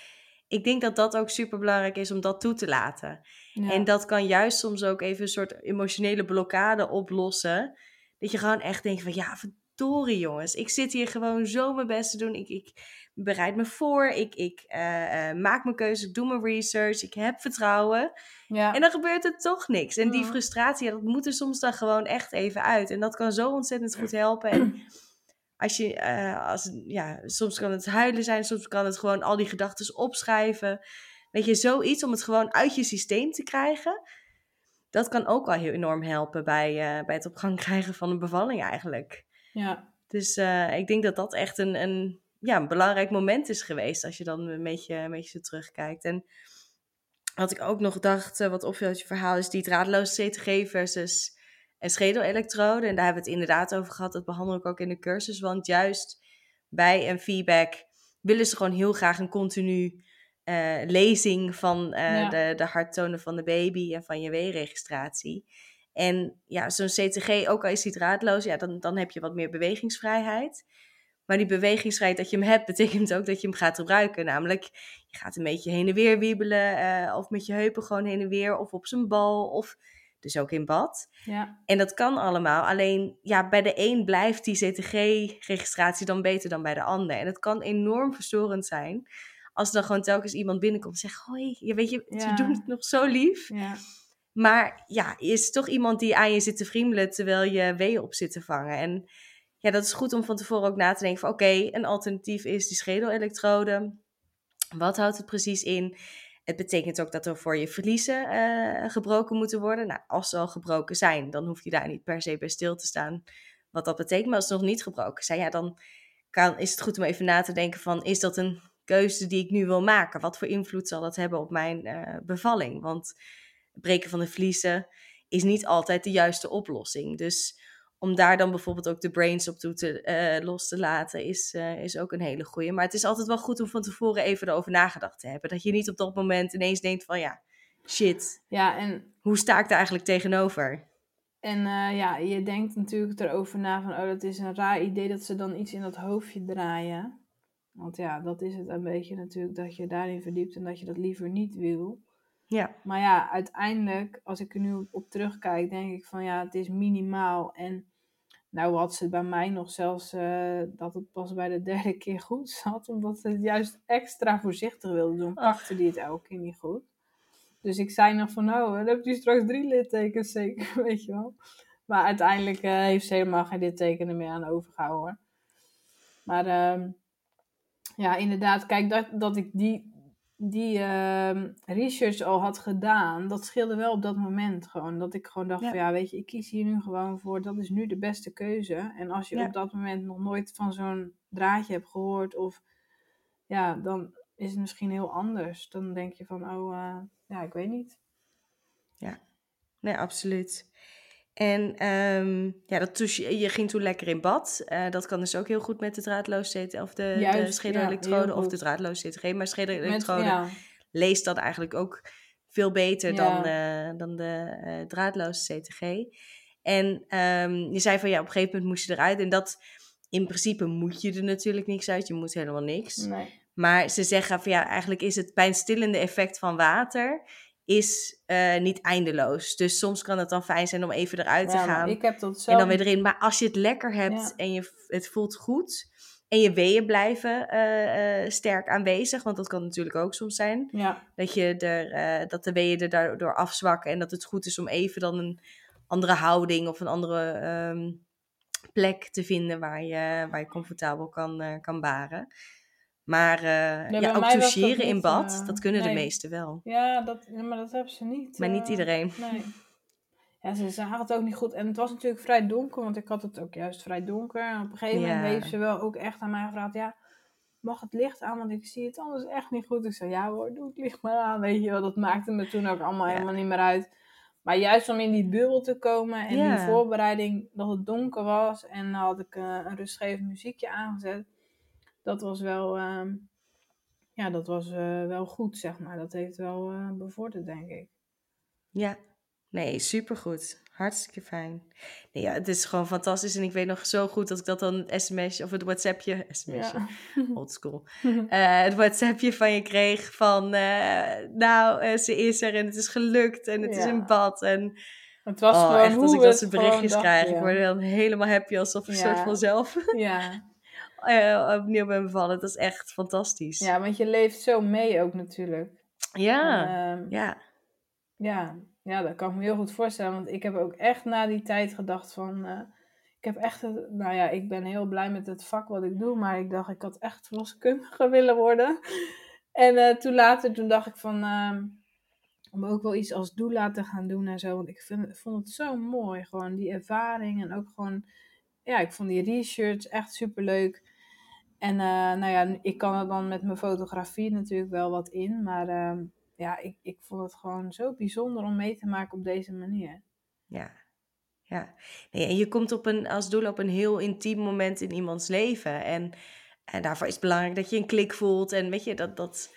Ik denk dat dat ook super belangrijk is om dat toe te laten. Ja. En dat kan juist soms ook even een soort emotionele blokkade oplossen. Dat je gewoon echt denkt van ja, verdorie jongens. Ik zit hier gewoon zo mijn best te doen. Ik, ik bereid me voor. Ik, ik uh, uh, maak mijn keuze. Ik doe mijn research. Ik heb vertrouwen. Ja. En dan gebeurt er toch niks. En die frustratie, dat moet er soms dan gewoon echt even uit. En dat kan zo ontzettend goed helpen. En als je, uh, als, ja, soms kan het huilen zijn. Soms kan het gewoon al die gedachten opschrijven. Weet je, zoiets om het gewoon uit je systeem te krijgen. Dat kan ook al heel enorm helpen bij, bij het op gang krijgen van een bevalling eigenlijk. Ja. Dus uh, ik denk dat dat echt een, een, ja, een belangrijk moment is geweest als je dan een beetje, een beetje zo terugkijkt. En wat ik ook nog dacht, wat opviel uit je verhaal, is die draadloze CTG versus een schedelelektrode. En daar hebben we het inderdaad over gehad, dat behandel ik ook in de cursus. Want juist bij een feedback willen ze gewoon heel graag een continu uh, lezing van ja. de, de harttonen van de baby en van je W-registratie. En ja, zo'n CTG, ook al is die draadloos, ja, dan, dan heb je wat meer bewegingsvrijheid. Maar die bewegingsvrijheid dat je hem hebt, betekent ook dat je hem gaat gebruiken. Namelijk, je gaat een beetje heen en weer wiebelen, uh, of met je heupen gewoon heen en weer, of op zijn bal, of dus ook in bad. Ja. En dat kan allemaal. Alleen, ja, bij de een blijft die CTG-registratie dan beter dan bij de ander. En het kan enorm verstorend zijn als er dan gewoon telkens iemand binnenkomt en zegt: Hoi, je weet je, ja. ze doen het nog zo lief. Ja. Maar ja, is toch iemand die aan je zit te friemelen terwijl je weeën op zit te vangen. En ja, dat is goed om van tevoren ook na te denken van oké, okay, een alternatief is die schedelelektrode. Wat houdt het precies in? Het betekent ook dat er voor je verliezen uh, gebroken moeten worden. Nou, als ze al gebroken zijn, dan hoef je daar niet per se bij stil te staan wat dat betekent. Maar als ze nog niet gebroken zijn, ja, dan kan, is het goed om even na te denken van is dat een keuze die ik nu wil maken? Wat voor invloed zal dat hebben op mijn uh, bevalling? Want breken van de vliezen is niet altijd de juiste oplossing. Dus om daar dan bijvoorbeeld ook de brains op toe te, uh, los te laten, is, uh, is ook een hele goeie. Maar het is altijd wel goed om van tevoren even erover nagedacht te hebben. Dat je niet op dat moment ineens denkt van ja, shit. Ja, en... Hoe sta ik daar eigenlijk tegenover? En uh, ja, je denkt natuurlijk erover na van, oh, dat is een raar idee dat ze dan iets in dat hoofdje draaien. Want ja, dat is het een beetje natuurlijk, dat je daarin verdiept en dat je dat liever niet wil. Ja. Maar ja, uiteindelijk, als ik er nu op terugkijk, denk ik van ja, het is minimaal. En nou had ze bij mij nog zelfs uh, dat het pas bij de derde keer goed zat, omdat ze het juist extra voorzichtig wilde doen. Pakte die het elke keer niet goed. Dus ik zei nog van nou, dan heb je straks drie littekens zeker, weet je wel. Maar uiteindelijk uh, heeft ze helemaal geen littekenen meer aan overgehouden hoor. Maar uh, ja, inderdaad, kijk, dat, dat ik die, die uh, research al had gedaan, dat scheelde wel op dat moment gewoon. Dat ik gewoon dacht ja. van ja, weet je, ik kies hier nu gewoon voor, dat is nu de beste keuze. En als je ja. op dat moment nog nooit van zo'n draadje hebt gehoord of ja, dan is het misschien heel anders. Dan denk je van, oh, uh, ja, ik weet niet. Ja, nee, absoluut. En um, ja, dat toes, je ging toen lekker in bad. Uh, dat kan dus ook heel goed met de draadloze CT of de, de schedelelektrode ja, of de draadloze CTG. Maar schedelelektrode ja. leest dan eigenlijk ook veel beter dan, uh, dan de uh, draadloze CTG. En um, je zei van ja, op een gegeven moment moest je eruit. En dat in principe moet je er natuurlijk niks uit. Je moet helemaal niks. Nee. Maar ze zeggen van ja, eigenlijk is het pijnstillende effect van water is uh, niet eindeloos. Dus soms kan het dan fijn zijn om even eruit ja, te gaan. Ik heb dat En dan weer erin. Maar als je het lekker hebt ja. en je, het voelt goed. En je weeën blijven uh, uh, sterk aanwezig. Want dat kan natuurlijk ook soms zijn. Ja. Dat, je er, dat de weeën er daardoor afzwakken. En dat het goed is om even dan een andere houding of een andere um, plek te vinden waar je, waar je comfortabel kan, kan baren. Maar uh, nee, ja, ook toucheren in bad, uh, dat kunnen nee. de meesten wel. Ja, dat, maar dat hebben ze niet. Maar niet uh, iedereen. Nee. ja, ze zagen het ook niet goed. En het was natuurlijk vrij donker, want ik had het ook juist vrij donker. En op een gegeven moment Ja. heeft ze wel ook echt aan mij gevraagd, ja, mag het licht aan, want ik zie het anders echt niet goed. Ik zei, ja hoor, doe het licht maar aan, weet je wel. Dat maakte me toen ook allemaal Ja. helemaal niet meer uit. Maar juist om in die bubbel te komen en die voorbereiding dat het donker was en dan had ik eh, een rustgevend muziekje aangezet. Dat was wel, ehm, ja, dat was eh, wel goed, zeg maar. Dat heeft wel eh, bevorderd, denk ik. Ja, nee, supergoed. Hartstikke fijn. Nee, ja, het is gewoon fantastisch. En ik weet nog zo goed dat ik dat dan sms of het WhatsAppje, sms'je, oldschool, eh, het WhatsAppje van je kreeg van, nou, ze is er en het is gelukt en het is Ja. in bad. En Het was oh, gewoon echt, hoe als ik dat soort berichtjes krijg, ik ja. word dan helemaal happy alsof een soort Ja. van zelf Ja. Eh, opnieuw ben bevallen. Dat is echt fantastisch. ja, want je leeft zo mee ook natuurlijk. ja, En, ehm, ja. ja, ja, dat kan ik me heel goed voorstellen. Want ik heb ook echt na die tijd gedacht van... eh, ik heb echt... Nou ja, ik ben heel blij met het vak wat ik doe. Maar ik dacht, ik had echt verloskundige willen worden. En eh, toen later, toen dacht ik van... ehm, om ook wel iets als doula te gaan doen en zo. Want ik vind, vond het zo mooi. Gewoon die ervaring. En ook gewoon... Ja, ik vond die research echt super leuk. En eh, nou ja, ik kan er dan met mijn fotografie natuurlijk wel wat in. Maar ehm, ja, ik, ik vond het gewoon zo bijzonder om mee te maken op deze manier. Ja, ja. Nee, en je komt op een, als doel op een heel intiem moment in iemands leven. En, en daarvoor is het belangrijk dat je een klik voelt. En weet je, dat, dat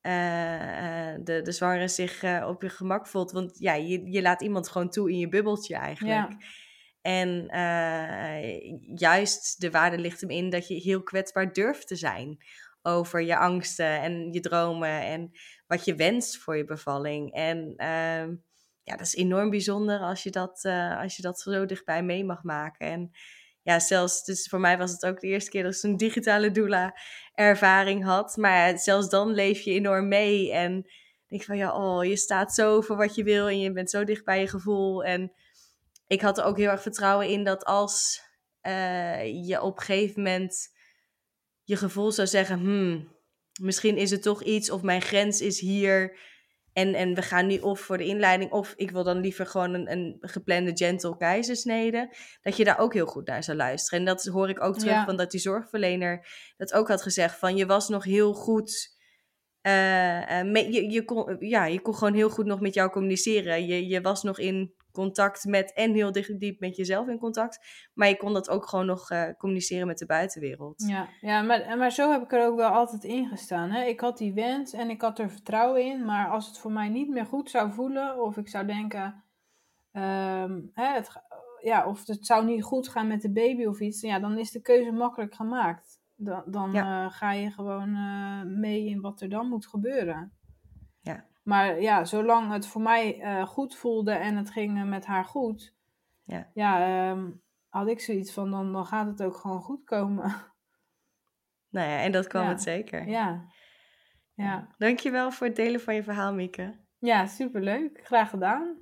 eh, eh, de, de zwangere zich op je gemak voelt. Want ja, je, je laat iemand gewoon toe in je bubbeltje eigenlijk. Ja. En eh, juist de waarde ligt hem in dat je heel kwetsbaar durft te zijn over je angsten en je dromen en wat je wenst voor je bevalling. En ehm, ja, dat is enorm bijzonder als je dat, eh, als je dat zo dichtbij mee mag maken. En ja, zelfs, dus voor mij was het ook de eerste keer dat ik zo'n digitale doula ervaring had. Maar zelfs dan leef je enorm mee en denk van ja, oh, je staat zo voor wat je wil en je bent zo dicht bij je gevoel. En ik had er ook heel erg vertrouwen in dat als eh, je op een gegeven moment je gevoel zou zeggen, hmm, misschien is het toch iets of mijn grens is hier en, en we gaan nu of voor de inleiding of ik wil dan liever gewoon een, een geplande gentle keizersnede, dat je daar ook heel goed naar zou luisteren. En dat hoor ik ook terug Ja. van dat die zorgverlener dat ook had gezegd van je was nog heel goed eh, eh, je, je, kon, ja, je kon gewoon heel goed nog met jou communiceren. Je, je was nog in contact met en heel dicht, diep met jezelf in contact. Maar je kon dat ook gewoon nog eh, communiceren met de buitenwereld. Ja, ja maar, maar zo heb ik er ook wel altijd in gestaan. Hè? Ik had die wens en ik had er vertrouwen in. Maar als het voor mij niet meer goed zou voelen, of ik zou denken, ehm, hè, het, ja, of het zou niet goed gaan met de baby of iets, ja, dan is de keuze makkelijk gemaakt. Dan, dan Ja. eh, ga je gewoon eh, mee in wat er dan moet gebeuren. Ja. Maar ja, zolang het voor mij eh, goed voelde en het ging eh, met haar goed, Ja. ja, ehm, had ik zoiets van, dan, dan gaat het ook gewoon goed komen. Nou ja, en dat kwam Ja. het zeker. ja. Ja. Dankjewel voor het delen van je verhaal, Mieke. Ja, superleuk. Graag gedaan.